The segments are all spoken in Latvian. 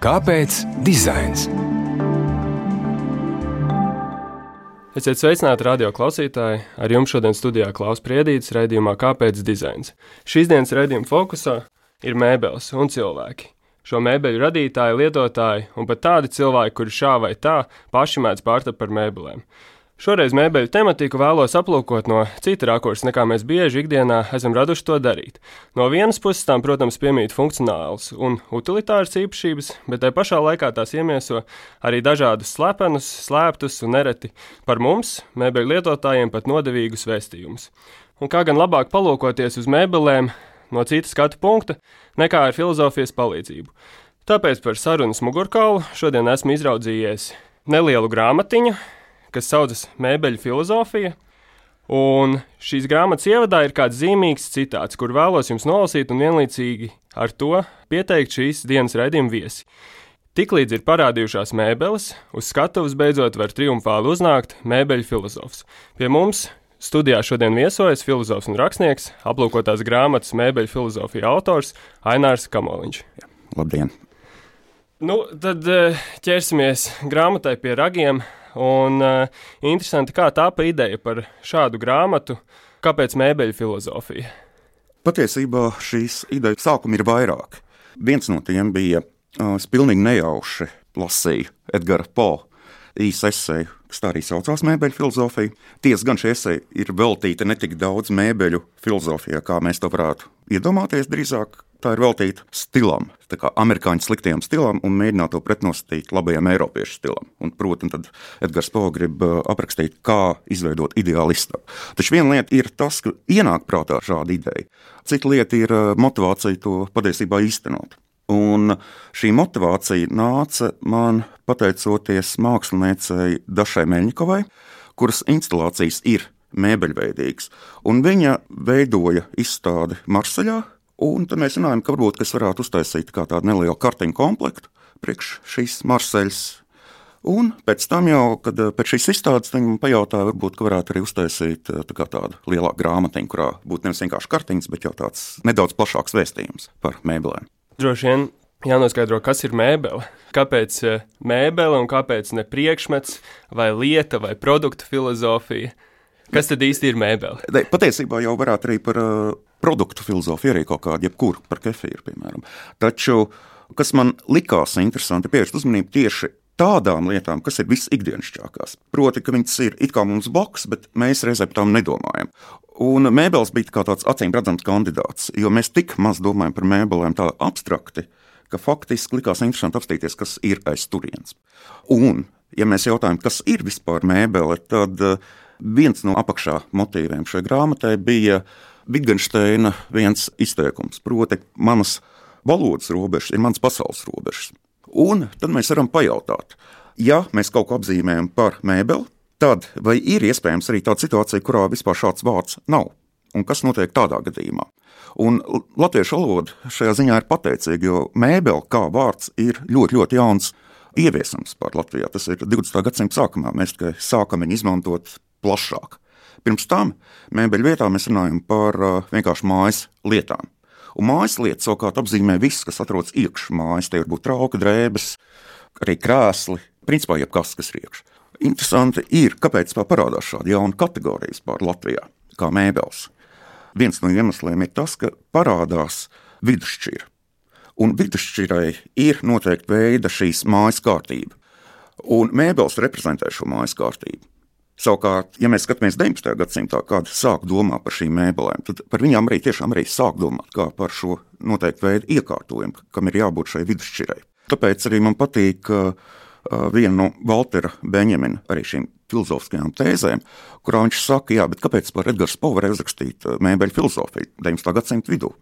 Kāpēc dizains? Esiet sveicināti radio klausītāji. Ar jums šodien studijā Klaus Priedītis raidījumā Kāpēc dizains? Šīs dienas raidījuma fokusā ir mēbeles un cilvēki. Šo mēbeļu radītāji, lietotāji un pat tādi cilvēki, kuri šā vai tā paši mēdz pārtapt par mēbelēm. Šoreiz mēbeļu tematiku vēlos aplūkot no cita rakursa, nekā mēs bieži ikdienā esam raduši to darīt. No vienas puses, tām, protams, piemīt funkcionāls un utilitārs īpašības, bet tajā pašā laikā tās iemieso arī dažādus slepenus, slēptus un nereti par mums, mēbeļu lietotājiem, pat nodevīgus vēstījumus. Un kā gan labāk palūkoties uz mēbelēm no citas skatu punkta, nekā ar filozofijas palīdzību. Tāpēc par sarunas mugurkaulu šodien esmu izraudzījies nelielu grāmatiņu kas saucas Mēbeļu filozofija. Un šīs grāmatas ievadā ir kāds zīmīgs citāts, kur vēlos jums nolasīt un vienlaicīgi ar to pieteikt šīs dienas raidījuma viesi. Tiklīdz ir parādījušās mēbeles, uz skatuves beidzot var triumfāli uznākt mēbeļu filozofs. Pie mums studijā šodien viesojas filozofs un rakstnieks, aplūkotās grāmatas mēbeļu filozofija autors Ainārs Kamoliņš. Labdien! Nu, tad eh, ķersimies grāmatai pie ragiem. Un uh, interesanti, kā tāpa ideja par šādu grāmatu, kāpēc mēbeļu filozofija. Patiesībā šīs idejas sākumi ir vairāk. Viens no tiem bija, uh, es pilnīgi nejauši lasīju Edgara Poe īsu esēju, kas tā arī saucās mēbeļu filozofija. Tiesa gan šī esēja ir veltīta ne tik daudz mēbeļu filozofijai, kā mēs to varētu iedomāties, drīzāk tā ir veltīta stilam, tā kā amerikāņu sliktajam stilam, un mēģināt to pretnostatīt labajam eiropiešu stilam. Un, protams, tad Edgars Poe grib uh, aprakstīt, kā izveidot ideālistu. Taču viena lieta ir tas, ka ienāk prātā šāda ideja, cita lieta ir uh, motivācija to patiesībā īstenot. Un šī motivācija nāca man pateicoties māksliniecei Dašai Meļņikovai, kuras instalācijas ir mēbeļveidīgas. Viņa veidoja izstādi Marseļā, Un tad mēs runājam, ka varbūt es varētu uztaisīt tādu nelielu kartiņu komplektu priekš šīs Marseļas. Un pēc tam, jau, kad eh, pēc šīs izstādes viņi man pajautāja, varbūt varētu arī uztaisīt eh, tā tādu lielāku grāmatiņu, kurā būtu nevis vienkārši kartiņas, bet jau tāds nedaudz plašāks vēstījums par mēbelēm. Droši vien jānoskaidro, kas ir mēbele. Kāpēc eh, mēbele un kāpēc ne priekšmets, vai lieta, vai produktu filozofija? Kas tad īsti ir mēbele? Ne, patiesībā jau varētu arī par uh, produktu filozofiju, arī kaut kādu, jebkuru par kefīru, piemēram. Taču, kas man likās interesanti, pievērst uzmanību tieši tādām lietām, kas ir visikdienišķākās. Proti, ka viņas ir it kā mums blakus, bet mēs reizē par tām nedomājam. Un mēbeles bija kā tāds acīm redzams kandidāts, jo mēs tik maz domājam par mēbelēm tā abstrakti, ka faktiski likās interesanti apstīties, kas ir aiz turienes. Un, ja mēs jautājam, kas ir vispār mēbele, tad uh, Viens no apakšā motīviem šai grāmatai bija Wittgensteina viens izteikums, proti, manas valodas robežas ir mans pasaules robežas. Un tad mēs varam pajautāt, ja mēs kaut ko apzīmējam par mēbeli, tad vai ir iespējams arī tāda situācija, kurā vispār šāds vārds nav? Un kas notiek tādā gadījumā? Un latviešu valoda šajā ziņā ir pateicīga, jo mēbele kā vārds ir ļoti, ļoti jauns ieviesams par Latviju. Tas ir 20. gadsimta sākumā. Mēs tikai sākam viņu izmantot plašāk. Pirms tam mēbeļu vietā mēs runājam par uh, vienkārši mājas lietām. Un mājas lietas savukārt apzīmē viss, kas atrodas iekšā mājas. Te var būt trauka, drēbes, arī krēsli, principā jebkas, kas ir iekšā. Interesanti ir, kāpēc tā parādās šāda jauna kategorija vispār Latvijā, kā mēbeles. Viens no iemesliem ir tas, ka parādās vidusšķira. Un vidusšķirai ir noteikti veida šīs mājas kārtība. Un mēbeles reprezentē šo mājas kārtību. Savukārt, ja mēs skatāmies 19. gadsimtā, kāda sāk domāt par šīm mēbelēm, tad par viņām arī tiešām arī sāk domāt kā par šo noteiktu veidu iekārtojumu, kam ir jābūt šai vidusšķirai. Tāpēc arī man patīk uh, viena no Waltera Benjamina arī šīm filozofiskajām tēzēm, kurā viņš saka, jā, bet kāpēc par Edgars Poe varēja uzrakstīt mēbeļu filozofiju 19. gadsimta vidū?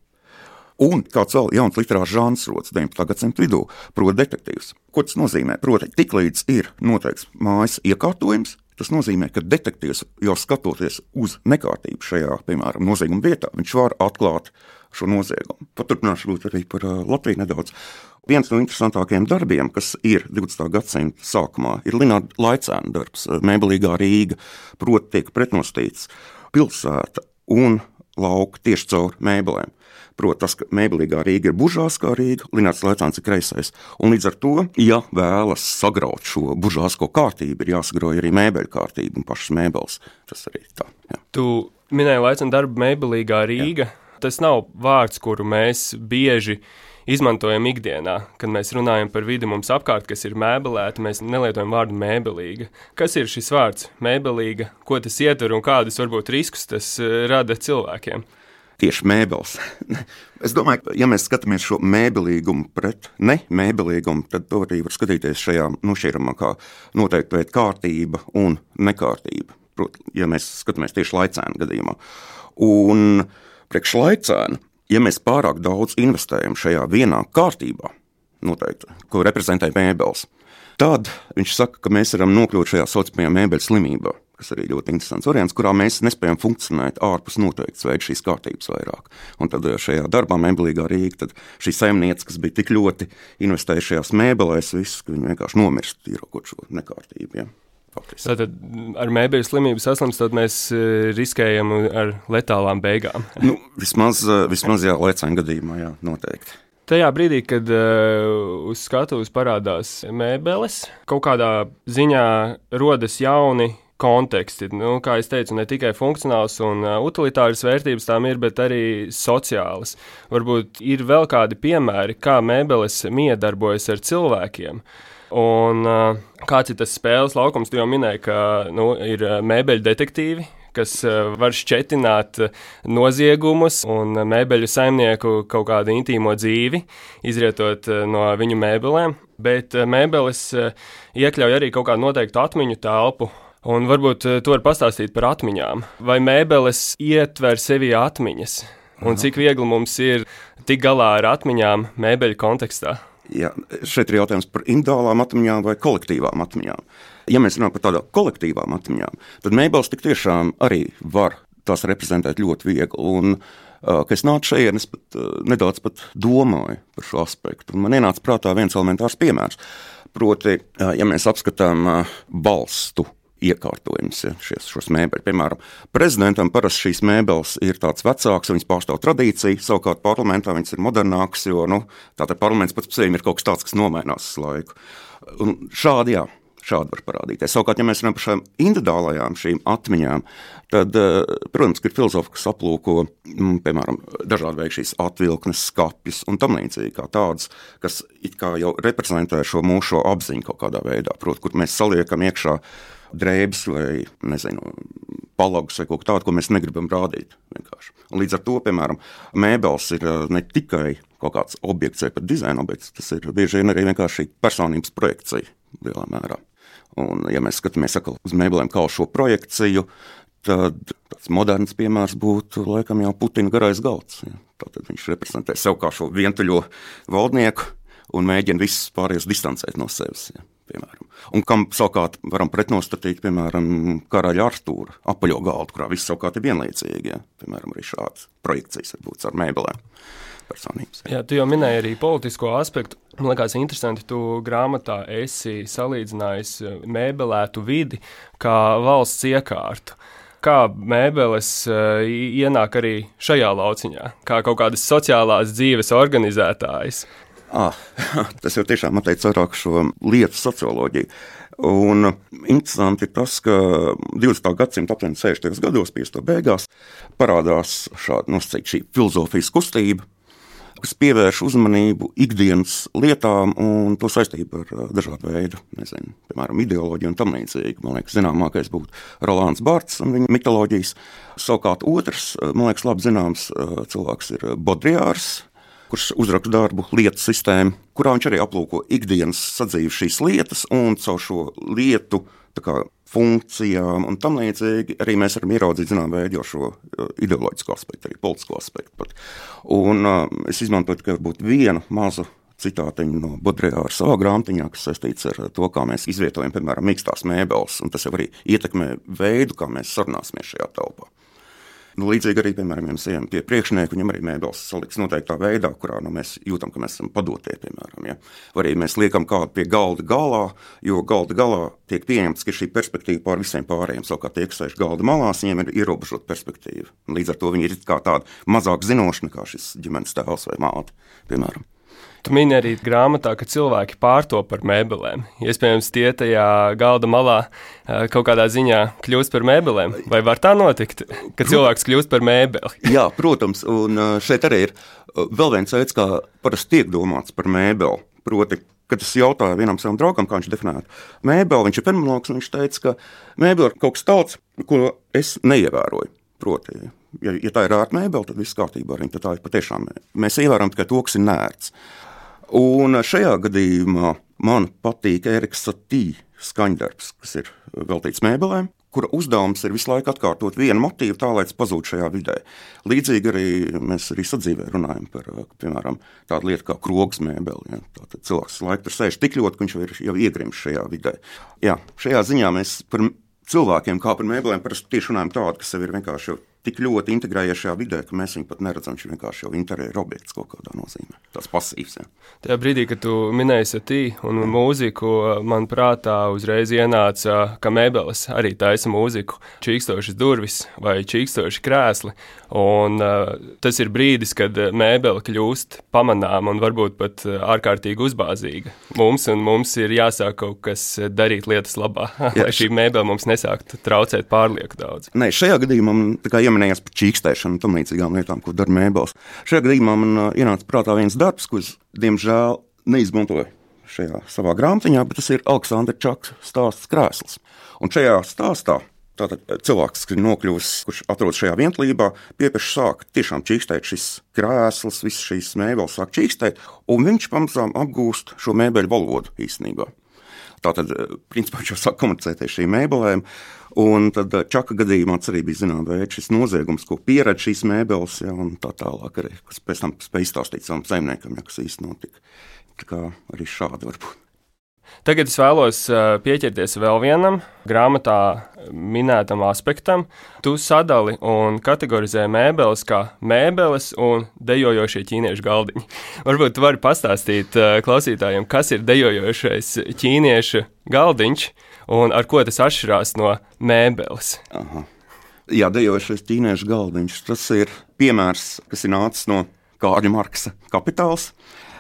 Un kāds vēl jauns literārs žanrs rodas 19. gadsimta vidū, proti, detektīvs. Ko tas nozīmē? Proti, tiklīdz ir noteikts mājas iekārtojums, Tas nozīmē, ka detektīvs jau skatoties uz nekārtību šajā, piemēram, nozieguma vietā, viņš var atklāt šo noziegumu. Paturpināšu arī par Latviju nedaudz. Viens no interesantākajiem darbiem, kas ir 20. gadsimta sākumā, ir Linnāda Laicēna darbs, Mēbelīgā Rīga, proti, tiek pretnostīts pilsēta un lauku tieši caur mēbelēm. Proti, tas, ka mēbelīgā Rīga ir buržāskā Rīga, Linnēts Lēcāns ir kreisais. Un līdz ar to, ja vēlas sagraut šo buržāsko kārtību, ir jāsagrauj arī mēbeļu kārtība un pašas mēbeles. Tas arī tā. Jā. Tu minēji Lēcāna darbu mēbelīgā Rīga. Jā. Tas nav vārds, kuru mēs bieži izmantojam ikdienā. Kad mēs runājam par vidi mums apkārt, kas ir mēbelēta, mēs nelietojam vārdu mēbelīga. Kas ir šis vārds mēbelīga, ko tas ietver un kādus varbūt riskus tas eh, rada cilvēkiem? tieši mēbeles. es domāju, ja mēs skatāmies šo mēbelīgumu pret nemēbelīgumu, tad to arī var skatīties šajā nošķīrumā, kā noteikti veida kārtība un nekārtība. Protams, ja mēs skatāmies tieši laicēna gadījumā. Un priekš laicēna, ja mēs pārāk daudz investējam šajā vienā kārtībā, noteikti, ko reprezentē mēbeles, tad viņš saka, ka mēs varam nokļūt šajā saucamajā mēbeļu slimībā kas arī ļoti interesants variants, kurā mēs nespējam funkcionēt ārpus noteikts veids šīs kārtības vairāk. Un tad eh, šajā darbā, mēbelīgā Rīga, tad šī saimniece, kas bija tik ļoti investējusi šajās mēbelēs, viss, ka viņi vienkārši nomirst, tīrokot šo nekārtību. Ja. Faktiski. Tātad ar mēbeļu slimību saslimstot, mēs eh, riskējam ar letālām beigām. nu, vismaz, eh, vismaz jā, lecēna gadījumā, jā, noteikti. Tajā brīdī, kad uh, uz skatuves parādās mēbeles, kaut kādā ziņā rodas jauni konteksti. Nu, kā jau teicu, ne tikai funkcionāls un uh, utilitāras vērtības tām ir, bet arī sociālas. Varbūt ir vēl kādi piemēri, kā mēbeles miedarbojas ar cilvēkiem. Un, uh, kāds ir tas spēles laukums? Tu jau minēji, ka nu, ir uh, mēbeļu detektīvi, kas uh, var šķetināt noziegumus un mēbeļu saimnieku kaut kādu intīmo dzīvi, izrietot no viņu mēbelēm. Bet mēbeles iekļauj arī kaut kādu noteiktu atmiņu telpu, Un varbūt eh, tu vari pastāstīt par atmiņām. Vai mēbeles ietver sevi atmiņas? Un cik viegli mums ir tikt galā ar atmiņām mēbeļu kontekstā? Jā, šeit ir jautājums par individuālām atmiņām vai kolektīvām atmiņām. Ja mēs runājam par tādām kolektīvām atmiņām, tad mēbeles tik tiešām arī var tās reprezentēt ļoti viegli. Un, uh, kad es nācu šeit, es pat, uh, nedaudz pat domāju par šo aspektu. Un man ienāca prātā viens elementārs piemērs. Proti, uh, ja mēs apskatām balstu iekārtojums, šies, šos mēbeļus. Piemēram, prezidentam parasti šīs mēbeles ir tāds vecāks, viņas pārstāv tradīciju, savukārt parlamentā viņas ir modernākas, jo nu, tātad parlaments pats par sevi ir kaut kas tāds, kas nomainās uz laiku. Un šādi, jā. Šādi var parādīties. Savukārt, ja mēs runājam par šīm individuālajām šīm atmiņām, tad, eh, protams, ir filozofi, kas aplūko, mm, piemēram, dažādi veidi šīs atvilknes, skāpjas un tam līdzīgi, kā tādas, kas jau reprezentē šo mūsu apziņu kaut kādā veidā, proti, kur mēs saliekam iekšā drēbes vai nezinu, palagus vai kaut ko tādu, ko mēs negribam rādīt. Vienkārši. Līdz ar to, piemēram, mēbeles ir eh, ne tikai kaut kāds objekts vai pat dizaina objekts, tas ir bieži vien arī vienkārši personības projekcija lielā mērā. Un, ja mēs skatāmies uz mēbelēm kā šo projekciju, tad tāds moderns piemērs būtu laikam jau Putina garais galds. Ja. Tātad viņš reprezentē sev kā šo vientuļo valdnieku un mēģina visus pārējos distancēt no sevis. Ja piemēram. Un kam savukārt varam pretnostatīt, piemēram, karaļa Artūra apaļo galdu, kurā viss savukārt ir vienlīdzīgi. Ja? Piemēram, arī šādas projekcijas var būt ar mēbelēm. Personības. Jā, tu jau minēji arī politisko aspektu. Man liekas, interesanti, tu grāmatā esi salīdzinājis eh, mēbelētu vidi kā valsts iekārtu kā mēbeles uh, ienāk arī šajā lauciņā, kā kaut kādas sociālās dzīves organizētājas. Ah, tas jau tiešām teica vairāk šo lietu socioloģiju. Un interesanti ir tas, ka 20. gadsimta aptuveni 60. gados, 50. beigās, parādās šāda nosacīta šī filozofijas kustība, kas pievērš uzmanību ikdienas lietām un to saistību ar dažādu veidu, nezinu, piemēram, ideoloģiju un tam līdzīgi. Man liekas, zināmākais būtu Rolands Bārts un viņa mitoloģijas. Savukārt otrs, man liekas, labi zināms cilvēks ir Bodriārs, kurš uzraksta darbu lietu sistēmu, kurā viņš arī aplūko ikdienas sadzīves šīs lietas un caur šo lietu kā, funkcijām un tam līdzīgi arī mēs varam ieraudzīt zināmu veidu šo ideoloģisko aspektu, arī politisko aspektu. Pat. Un uh, es izmantoju tikai vienu mazu citātiņu no Budrēra savā grāmatiņā, kas saistīts ar to, kā mēs izvietojam, piemēram, mīkstās mēbeles, un tas jau arī ietekmē veidu, kā mēs sarunāsimies šajā telpā. Nu, līdzīgi arī, piemēram, ja ejam pie priekšnieka, viņam arī mēbeles saliks noteiktā veidā, kurā nu, mēs jūtam, ka mēs esam padotie, piemēram. Ja. Vai arī mēs liekam kādu pie galda galā, jo galda galā tiek pieņemts, ka šī perspektīva pār visiem pārējiem, savukārt tie, kas sēž galda malās, viņiem ir ierobežota perspektīva. Līdz ar to viņi ir kā tādi mazāk zinoši nekā šis ģimenes tēls vai māte, piemēram. Tu mini arī grāmatā, ka cilvēki pārto par mēbelēm. Iespējams, tie tajā galda malā kaut kādā ziņā kļūst par mēbelēm. Vai var tā notikt, ka cilvēks kļūst par mēbeli? Jā, protams, un šeit arī ir vēl viens veids, kā parasti tiek domāts par mēbeli. Proti, kad es jautāju vienam savam draugam, kā viņš definētu mēbeli, viņš ir fenomenāls, un viņš teica, ka mēbeli ir kaut kas tāds, ko es neievēroju. Proti, ja, ja tā ir ērta mēbele, tad viss kārtībā ar viņu. Tā ir patiešām. Mēs ievērojam tikai to, kas ir nērts. Un šajā gadījumā man patīk Eriks Satī skaņdarbs, kas ir veltīts mēbelēm, kura uzdevums ir visu laiku atkārtot vienu motīvu, tā lai tas pazūd šajā vidē. Līdzīgi arī mēs arī sadzīvē runājam par piemēram, tādu lietu kā krogs mēbeli. Ja. Tātad cilvēks laiku tur sēž tik ļoti, ka viņš ir jau iegrimis šajā vidē. Jā, šajā ziņā mēs par cilvēkiem, kā par mēbelēm, parasti runājam tādu, kas sev ir vienkārši tik ļoti integrējies šajā vidē, ka mēs viņu pat neredzam. Viņš vienkārši jau interjera objekts kaut kādā nozīmē. Tas pasīvs. Ja. Tajā brīdī, kad tu minēji satī un mūziku, man prātā uzreiz ienāca, ka mēbeles arī taisa mūziku. Čīkstošas durvis vai čīkstoši krēsli. Un, uh, tas ir brīdis, kad mēbele kļūst pamanāma un varbūt pat ārkārtīgi uzbāzīga. Mums, mums ir jāsāk kaut kas darīt lietas labā, lai šī mēbele mums nesāktu traucēt pārlieku daudz. Nē, šajā gadījumā man tikai pieminējās par čīkstēšanu un tam līdzīgām lietām, ko dara mēbeles. Šajā gadījumā man uh, ienāca prātā viens darbs, ko es diemžēl neizmantoju šajā savā grāmatiņā, bet tas ir Aleksandra Čakas stāsts krēsls. Un šajā stāstā Tātad uh, cilvēks, kas ir nokļuvis, kurš atrodas šajā vientlībā, pieprasa sāk tiešām čīkstēt šis krēsls, visas šīs mēbeles sāk čīkstēt, un viņš pamazām apgūst šo mēbeļu valodu īstenībā. Tātad, uh, principā, viņš jau sāk komunicēt ar šīm mēbelēm, Un tad eh, čaka gadījumā arī bija zināms veids šis noziegums, ko pieredz šīs mēbeles, ja, un tā tālāk arī, kas pēc tam spēj izstāstīt savam saimniekam, ja, kas īsti notika. Tā kā arī šādi var būt. Tagad es vēlos eh, pieķerties vēl vienam grāmatā minētam aspektam. Tu sadali un kategorizē mēbeles kā mēbeles un dejojošie ķīniešu galdiņi. Varbūt tu vari pastāstīt eh, klausītājiem, kas ir dejojošais ķīniešu galdiņš un ar ko tas atšķirās no mēbeles. Aha. Jā, dejošais ķīniešu galdiņš. Tas ir piemērs, kas ir nācis no Kārļa Marksa kapitāls.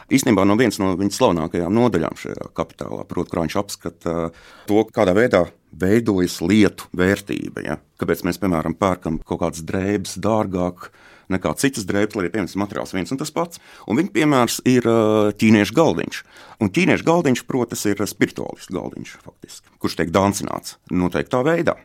Īstenībā no vienas no viņa slavenākajām nodaļām šajā kapitālā, proti, kur viņš apskata to, kādā veidā veidojas lietu vērtība. Ja? Kāpēc mēs, piemēram, pērkam kaut kādas drēbes dārgāk nekā citas drēbes, lai arī piemēram materiāls viens un tas pats. Un viņa piemērs ir ķīniešu galdiņš. Un ķīniešu galdiņš, protams, ir spirituālists galdiņš, faktiski, kurš tiek dancināts noteiktā veidā.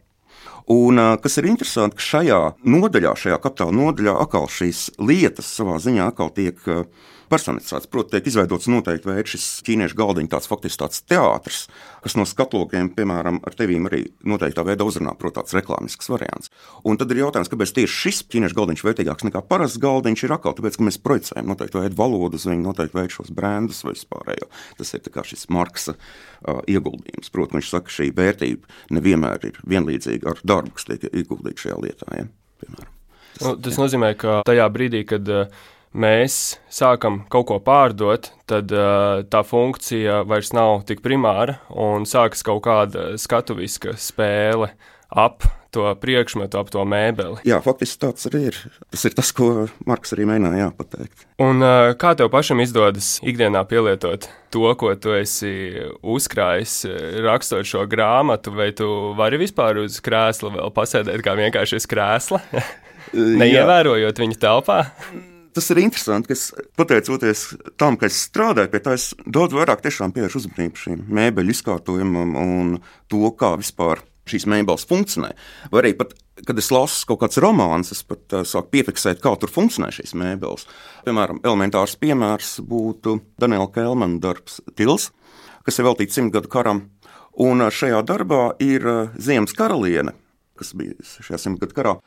Un, kas ir interesanti, ka šajā nodaļā, šajā kapitāla nodaļā, atkal šīs lietas savā ziņā tiek uh, personificēts. Proti, tiek izveidots noteikti veids, šis ķīniešu galdiņš, tāds faktiski tāds teātris, kas no skatlokiem, piemēram, ar tevīm arī noteiktā veidā uzrunā, protams, tāds reklāmisks variants. Un tad ir jautājums, kāpēc tieši šis ķīniešu galdiņš ir vērtīgāks nekā parasts galdiņš, ir atkal tāpēc, ka mēs projicējam noteikti veidu valodu uz viņu, noteikti veidu šos brandus vai vispārējo. Tas ir šis Marksa uh, ieguldījums. Protams, viņš saka, ka šī vērtība nevienmēr ir vienlīdzīga ar darbu, kas tiek ieguldīts šajā lietā. Ja? Piemēram. Nu, tas nozīmē, ka tajā brīdī, kad uh, mēs sākam kaut ko pārdot, tad uh, tā funkcija vairs nav tik primāra un sākas kaut kāda skatuviska spēle ap to priekšmetu, ap to mēbeli. Jā, faktiski tāds arī ir. Tas ir tas, ko Marks arī mēģināja pateikt. Un uh, kā tev pašam izdodas ikdienā pielietot to, ko tu esi uzkrājis, rakstot šo grāmatu, vai tu vari vispār uz krēsla vēl pasēdēt kā vienkārši uz krēsla, neievērojot viņu telpā? Tas ir interesanti, ka es, pateicoties tam, ka es strādāju pie tā, es daudz vairāk pievēršu uzmanību šīm mēbeļu izkārtojumam un to, kā vispār šīs mēbeles funkcionē. Vai arī pat, kad es lasu kaut kādus romānus, es pat uh, sāku piefiksēt, kā tur funkcionē šīs mēbeles. Piemēram, elementārs piemērs būtu Daniela Kelmana darbs Tils, kas ir veltīts simtgadu karam. Un šajā darbā ir uh, Ziemas karaliene, kas bija šajā simtgadu karā.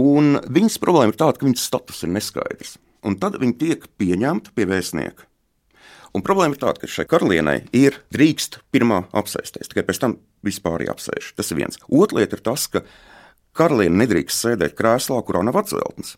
Un viņas problēma ir tāda, ka viņas status ir neskaidrs un tad viņi tiek pieņemti pie vēstnieka. Un problēma ir tāda, ka šai karalienei ir drīkst pirmā apsēsties, tikai pēc tam vispār jāapsēž. Tas ir viens. Otra lieta ir tas, ka karaliene nedrīkst sēdēt krēslā, kurā nav atceltnes.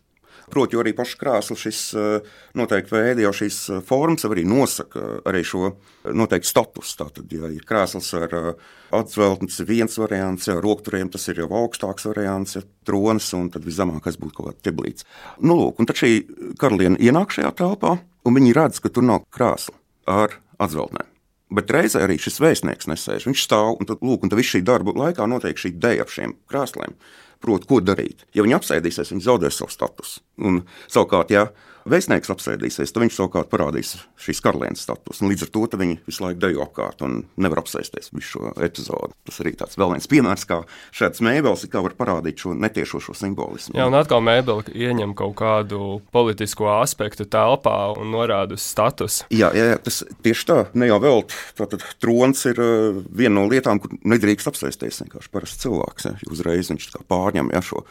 Proti, arī pašs krēsls, šis eh, noteikti veidi, jau šīs eh, formas arī nosaka arī šo noteiktu statusu. Tātad, ja ir krēsls ar eh, ir viens variants, ja rokturiem tas ir jau augstāks variants, ja tronis, un tad viszemākais būtu kaut kāds teblīts. Nu, lūk, un tad šī karaliene ienāk šajā telpā, un viņi redz, ka tur nav krēsla ar atveltnēm. Bet reizē arī šis vēstnieks nesēž. Viņš stāv un tad, lūk, un tad visu šī darba laikā notiek šī dēļa ap šiem krēsliem. Proti, ko darīt? Ja viņi apsēdīsies, viņi zaudēs savu statusu. Un, savukārt, ja vēstnieks apsēdīsies, tad viņš savukārt parādīs šīs karalienes statusu. Līdz ar to viņi visu laiku dejo apkārt un nevar apsēsties visu šo epizodi. Tas arī tāds vēl viens piemērs, kā šāds mēbeles var parādīt šo netiešo šo simbolismu. Jā, un atkal mēbele ieņem kaut kādu politisko aspektu telpā un norāda uz statusu. Jā, jā, jā, tas tieši tā. Ne jau vēl tātad trons ir uh, viena no lietām, kur nedrīkst apsēsties vienkārši parasts cilvēks. Ja. Uzreiz viņš pārņem ja, šo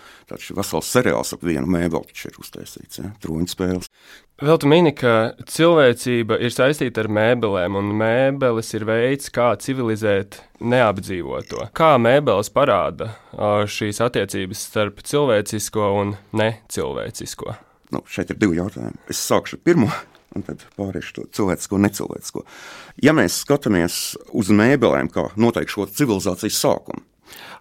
veselu seriālu ap vienu mēbeli, kas ir uztaisīts, ja, troņa spēles. Vēl tu mini, ka cilvēcība ir saistīta ar mēbelēm, un mēbeles ir veids, kā civilizēt neapdzīvoto. Kā mēbeles parāda šīs attiecības starp cilvēcisko un necilvēcisko? Nu, šeit ir divi jautājumi. Es sākšu ar pirmo, un tad pāriešu to cilvēcisko necilvēcisko. Ja mēs skatāmies uz mēbelēm kā noteikti šo civilizācijas sākumu,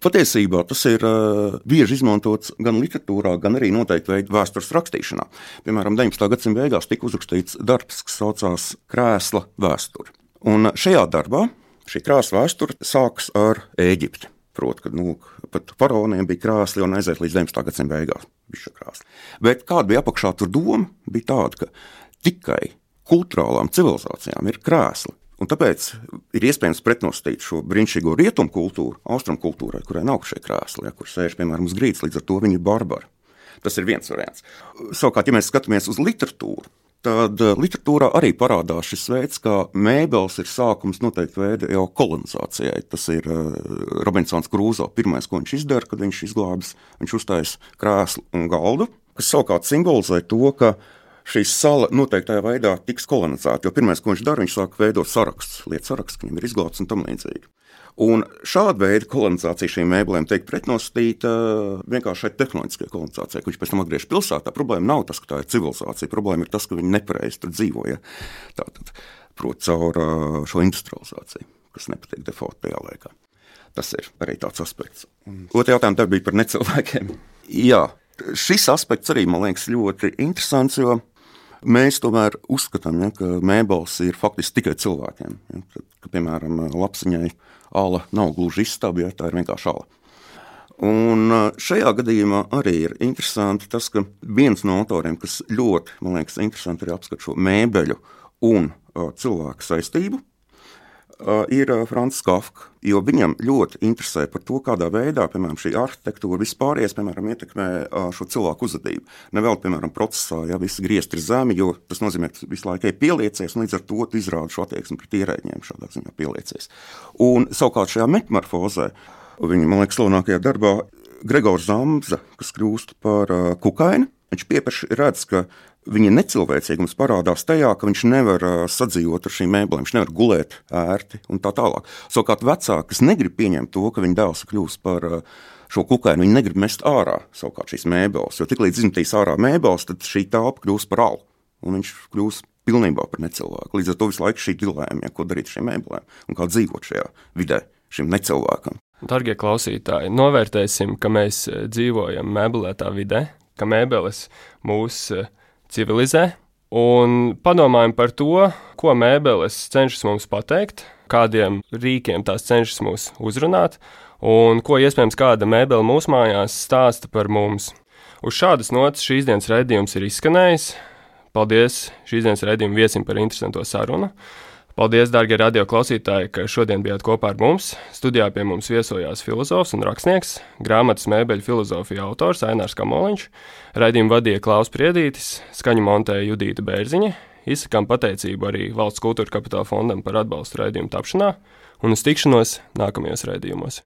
Patiesībā tas ir uh, bieži izmantots gan literatūrā, gan arī noteikti veidā vēstures rakstīšanā. Piemēram, 19. gadsimta beigās tika uzrakstīts darbs, kas saucās Krēsla vēsture. Un šajā darbā šī krāsa vēsture sākas ar Eģipti. Proti, ka nu, pat faraoniem bija krāsli un aiziet līdz 19. gadsimta beigās. Bet kāda bija apakšā tur doma? Bija tāda, ka tikai kultūrālām civilizācijām ir krēsli. Un tāpēc ir iespējams pretnostīt šo brīnišķīgo rietumu kultūru, austrumu kultūrai, kurai nav šie krēsli, ja, kur sēž piemēram uz grīdas, līdz ar to viņi ir barbari. Tas ir viens variants. Savukārt, ja mēs skatāmies uz literatūru, tad eh, literatūrā arī parādās šis veids, kā mēbeles ir sākums noteikti veida jau kolonizācijai. Tas ir uh, Robinsons Krūzo pirmais, ko viņš izdara, kad viņš izglābis, viņš uztaisīs krēslu un galdu, kas savukārt simbolizē to, ka šī sala noteiktā veidā tiks kolonizēta. Jo pirmais, ko viņš dara, viņš sāk veidot sarakstus, lietu sarakstus, ka viņam ir izglābts un tam līdzīgi. Un šāda veida kolonizācija šīm mēbelēm tiek pretnostīta vienkārši šai tehnoloģiskajai kolonizācijai, ko viņš pēc tam atgriež pilsētā. Problēma nav tas, ka tā ir civilizācija, problēma ir tas, ka viņi nepareizi tur dzīvoja. Tātad, proti, caur šo industrializāciju, kas nepatīk default tajā laikā. Tas ir arī tāds aspekts. Otra jautājuma bija par necilvēkiem. Jā, šis aspekts arī man liekas ļoti interesants, jo Mēs tomēr uzskatām, ja, ka mēbeles ir faktiski tikai cilvēkiem. Ja, tad, ka, piemēram, lapsiņai ala nav gluži izstaba, ja tā ir vienkārši ala. Un šajā gadījumā arī ir interesanti tas, ka viens no autoriem, kas ļoti, man liekas, interesanti arī apskata šo mēbeļu un cilvēku saistību, ir Frančs Kafka. Jo viņam ļoti interesē par to, kādā veidā piemēram, šī arhitektūra vispārējais piemēram, ietekmē šo cilvēku uzvedību. Nevēl, piemēram, procesā, ja viss griezt ir zemi, jo tas nozīmē, ka visu laiku ir pieliecies, un līdz ar to izrāda šo attieksmi pret ierēģiem šādā ziņā pieliecies. Un savukārt šajā metamorfozē, viņa, man liekas, slavenākajā darbā, Gregors Zamza, kas kļūst par kukaini, viņš pieprasa redz, ka viņa necilvēcīgums parādās tajā, ka viņš nevar sadzīvot ar šīm mēbelēm, viņš nevar gulēt ērti un tā tālāk. Savukārt vecāki, kas negrib pieņemt to, ka viņa dēls kļūs par šo kukainu, viņi negrib mest ārā savukārt šīs mēbeles, jo tiklīdz izmetīs ārā mēbeles, tad šī telpa kļūs par alu, un viņš kļūs pilnībā par necilvēku. Līdz ar to visu laiku šī dilēma, ja, ko darīt šīm mēbelēm un kā dzīvot šajā vidē šim necilvēkam. Darbie klausītāji, novērtēsim, ka mēs dzīvojam mēbelētā vidē, ka mēbeles mūs uh, civilizē. Un padomājam par to, ko mēbeles cenšas mums pateikt, kādiem rīkiem tās cenšas mūs uzrunāt, un ko iespējams kāda mēbele mūsu mājās stāsta par mums. Uz šādas nots šīs dienas raidījums ir izskanējis. Paldies šīs dienas raidījuma viesim par interesanto sarunu. Paldies, darbie radio klausītāji, ka šodien bijāt kopā ar mums. Studijā pie mums viesojās filozofs un rakstnieks, grāmatas mēbeļu filozofija autors Ainārs Kamoliņš, raidījumu vadīja Klaus Priedītis, skaņu montēja Judīta Bērziņa. Izsakām pateicību arī Valsts kultūra kapitāla fondam par atbalstu raidījumu tapšanā un uz tikšanos nākamajos raidījumos.